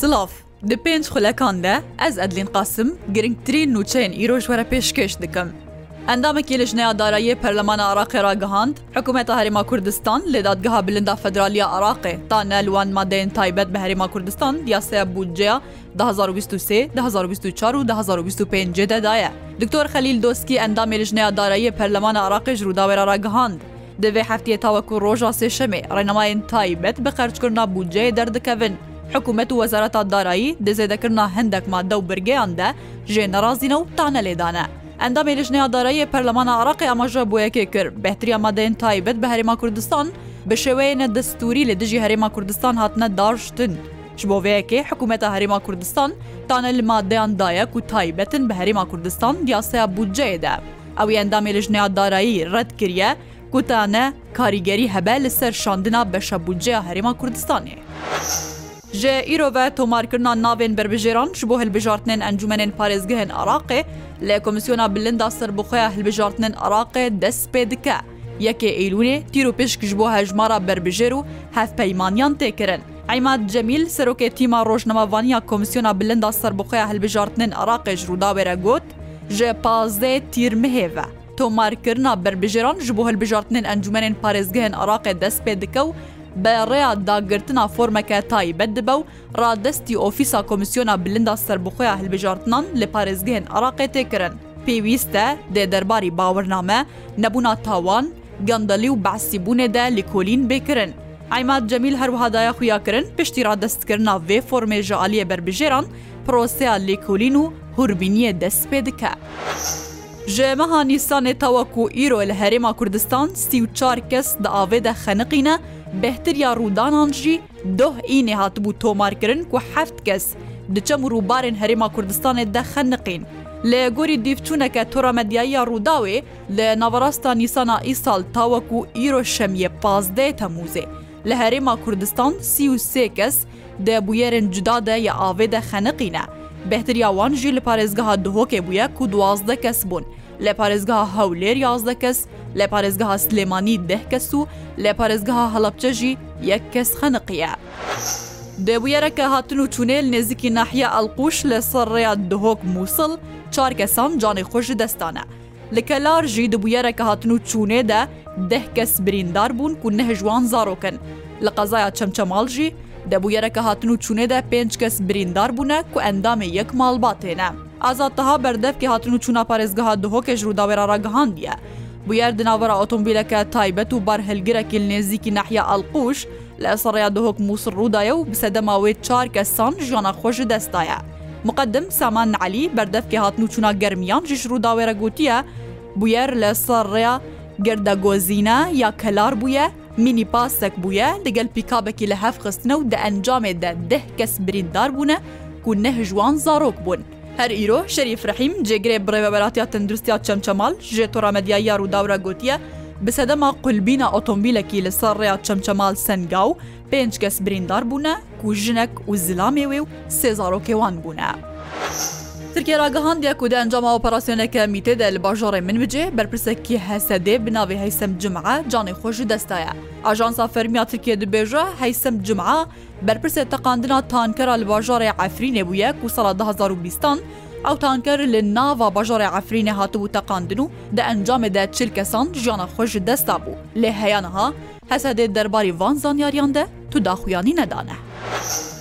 Silav! Di pênc xulekan de ez Edlin Qasim giringtirîn nûçeyên îroj were pêşkeş dikim. Endamekî lijneya darayê Perlemana Araqê ra gihand, Hekumeta Herêma Kurdistan lê dadgeha bilinda Federaliya Araqê ta nelwan madeyên taybet bi Herêma Kurdistan diyaseya budceya 2023, 2024 û 2025 de daye. Diktor Xelîl Doskî endamê lijneya darayê Perlemana Araqê ji rûdawera ra gihand. Divê heftiye tawek û roja sêşemê, Renemayên taybet bi qerçkirina budceyê derdikevin. حکوومەت و وەزارەتا دارایی دزێدەکردنا هەندێک مادە و برگەیان دە ژێ نەڕازینە و تانە لێدانە. ئەندامی لەژنەیا دارایی پەرلەمانە عراقی ئاماژە بۆ یەکێ کرد بەهتریا مادەین تایبەت بە هەرێما کوردستان بە شێوەیەنە دەستوری لە دژی هەرێما کوردستان هاتنە داشتن. بۆ vێەکێ حکوومەتە هەرێما کوردستان تانە لە مادەیان دایەک و تایبەتن بە هەرێما کوردستان دیاسەیە بودجەیەدا. ئەو ئەندامی لەژنەیا دارایی ڕەت کریە، گوتانە کاریگەری هەبە لەسەر شاندنا بەشە بودجەیە هەرێما کوردستانی. ji îrove tomarkirina navên berbijêran ji bo hilbijartinên encûmenên parêzgehên Iraqê lê Komisyona Bilinda serbixweya hilbijartinên Iraqê dest pê dike. Yekê Eylûnê tîro pişk ji bo hejmara berbijêr û hevpeymaniyan têkirin. Eymad Cemil serokê tîma rojnamevaniya Komisyona Bilinda serbixweya hilbijartinên Iraqê ji rûdawêre got, ji pazê tîr mihêve. Tomarkirina berbijêran ji bo hilbijartinên encûmenên parêzgehên Iraqê dest pê dike û بە ڕێیا داگرتنا فۆرمەکە تایبەت دبە و ڕادستی ئۆفیسا کۆمیسیۆنا بلندا سربخۆیا هەلبژارتنان لە پارێزگەهێن عراقێ تێکردن پێویستە دێ دەرباری باوەرنامە نەبوونا تاوان گەندەلی و بەسیبوونێدا لیکۆلین بکردن ئایمات جەمیل هەروهادایە خویاکردن پشتی ڕادستکردنا وێ فۆرمێژە عالیە بربژێران پرۆسەیە لیکۆلین و هوربینیە دەست پێ دکە. Ji mehanîstanê tawakû îro li herêma Kurdistan sî û çar kes di avê de xeniqîne, behtiriya rûdanan jî doh înê hatibû tomarkirin ku heft kes di çem û rûbarên herêma Kurdistanê de xeniqîn. Lê gorî dîvçûneke tora medyaya Rûdawê li navarasta nîsana îsal tawekû îro şemiye pazdê temûzê. Li herêma Kurdistan sî û sê kes de bûyerên cuda de ya avê de xeniqîne. بەهتریاوان ژی لە پارێزگەها دهۆکێ بووە کو دوازدە کەس بوون لە پارێزگەها هەولێر یازدە کەس لە پارێزگەها سلێمانی ده کەس و لە پارێزگەها هەڵەبچەژی یەک کەس خەنقیە. دەبویەرەکە هاتن و چونێل نێزیکی ناحیە ئەلقوش لە سەرڕێیا دهۆک مووسڵ چار کەسان جانی خۆشی دەستانە. لە کەلار ژی دبویەرەکە هاتن و چونێدا ده کەس بریندار بوون و نەهژوان زارۆکن. لە قەزایە چەمچەماڵژی دەبوویەرەکە هاتن و چونێدا پێنج کەس بریندار بوونە کو ئەندامی یەک ماڵباتێنە. ئازادتەها بەردەفکی هاتن و چوونا پارێزگەها دهۆکەژ ڕووداوێرا ڕگەهاندیە. بویار دناوەرە ئۆتۆمبیلەکە تایبەت و بار هەلگرەکی نێزیکی نەحیا ئەڵقوش لە سەڕیا دهۆک مووسڕ ڕووداە و بسەدەماوێت چار کەسان ژیانە خۆش دەستایە. مقدم سامان علی بەردەفکی هاتن و چوونا گەرمیان ژش ڕووداوێرە گوتیە بویەر لە سەڕیا گردەگۆزینە یا کەلار بووە مینی پاسێک بووە لەگەل پیکابێکی لە هەفخستنە و دە ئەنجامێدا ده کەس بریندار بوونە و نەه جوان زارۆک بوون. هەر ئیرۆ شەریف رحیم جێگرێ بڕێوەبەراتیا تەندروستیا چەمچەمال ژێ تۆرامەدیا یار و داورە گوتیە bi sedema qulbîna otomobilekî li ser rêya çemçemal Sengaw pênc kes birîndar bûne ku jinek û zilamê wê û sê zarokê wan bûne. ترکیه راگەهاندیا کو دە ئەنجاما ئۆپەراسسیۆنەکە میتێدا لە باژۆڕی من بجێ بەرپرسەکی هەسەدێ بناوی هەیسم جمعە جانی خۆشی دەستایە ئاژانسا فەرمیا ترکیە دبێژە هەیسم جمعە بەرپرسێ تەقااندنا تانکەرا لە باژۆڕی ئەفرینێ بووە و سەڵ 2020 2020 ئەو تانکەر لە ناوا بەژۆڕی ئەفرینە هاتبوو تەقاندن و دە ئەنجامێدا چل کەسان ژیانە خۆش دەستا بوو لێ هەیەەها هەسەدێ دەرباری وان زانیاریاندە تو داخویانی نەدانە.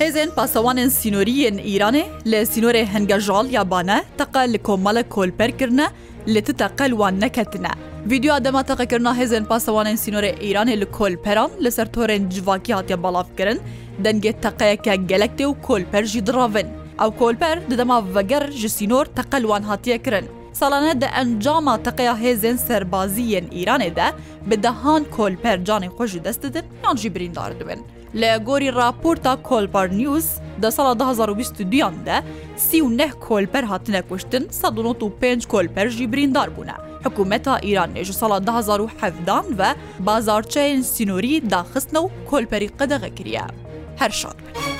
هێزێن پاسەوانن سینۆریەن ئیرانێ لە سینۆرێ هەنگەژال یابانە تەقە لە کۆمەڵە کۆلپەرکردە لە تتەقەلوان نەکەتنە. ویدیو دەما تەقەکردنا هێزن پاسەوانن سینۆرە ئیرانێ لە کۆلپەران لەسەر تۆرێن جواکی هااتە بەڵافکردن دەنگێت تەقەیەکە گەلەکتێ و کۆلپەرژی دراڤن. ئەو کۆلپەر ددەما ڤەگەر ji سینۆر تەقلوان هاتیە kirin. سالانە دە ئەنجاما تەقەیا هێزن سەربازیەن ئیرانێ دە بەدەهان کۆلپەر جانێ خۆشی دەستدن یانجی بریندار دوێن. لە گۆری راپۆرتا کۆلپار نیوز دە ساڵا 2022یان دە سی و نەه کۆلپەر هاتنە کوشتن 105 کۆلپەر ژی بریندار بوونە. حکوومەتا ئیران نێژ ساڵا 1970دان و بازارچەین سینۆری داخستنە و کۆلپەری قەدەغە کریە. هەر شاد بن.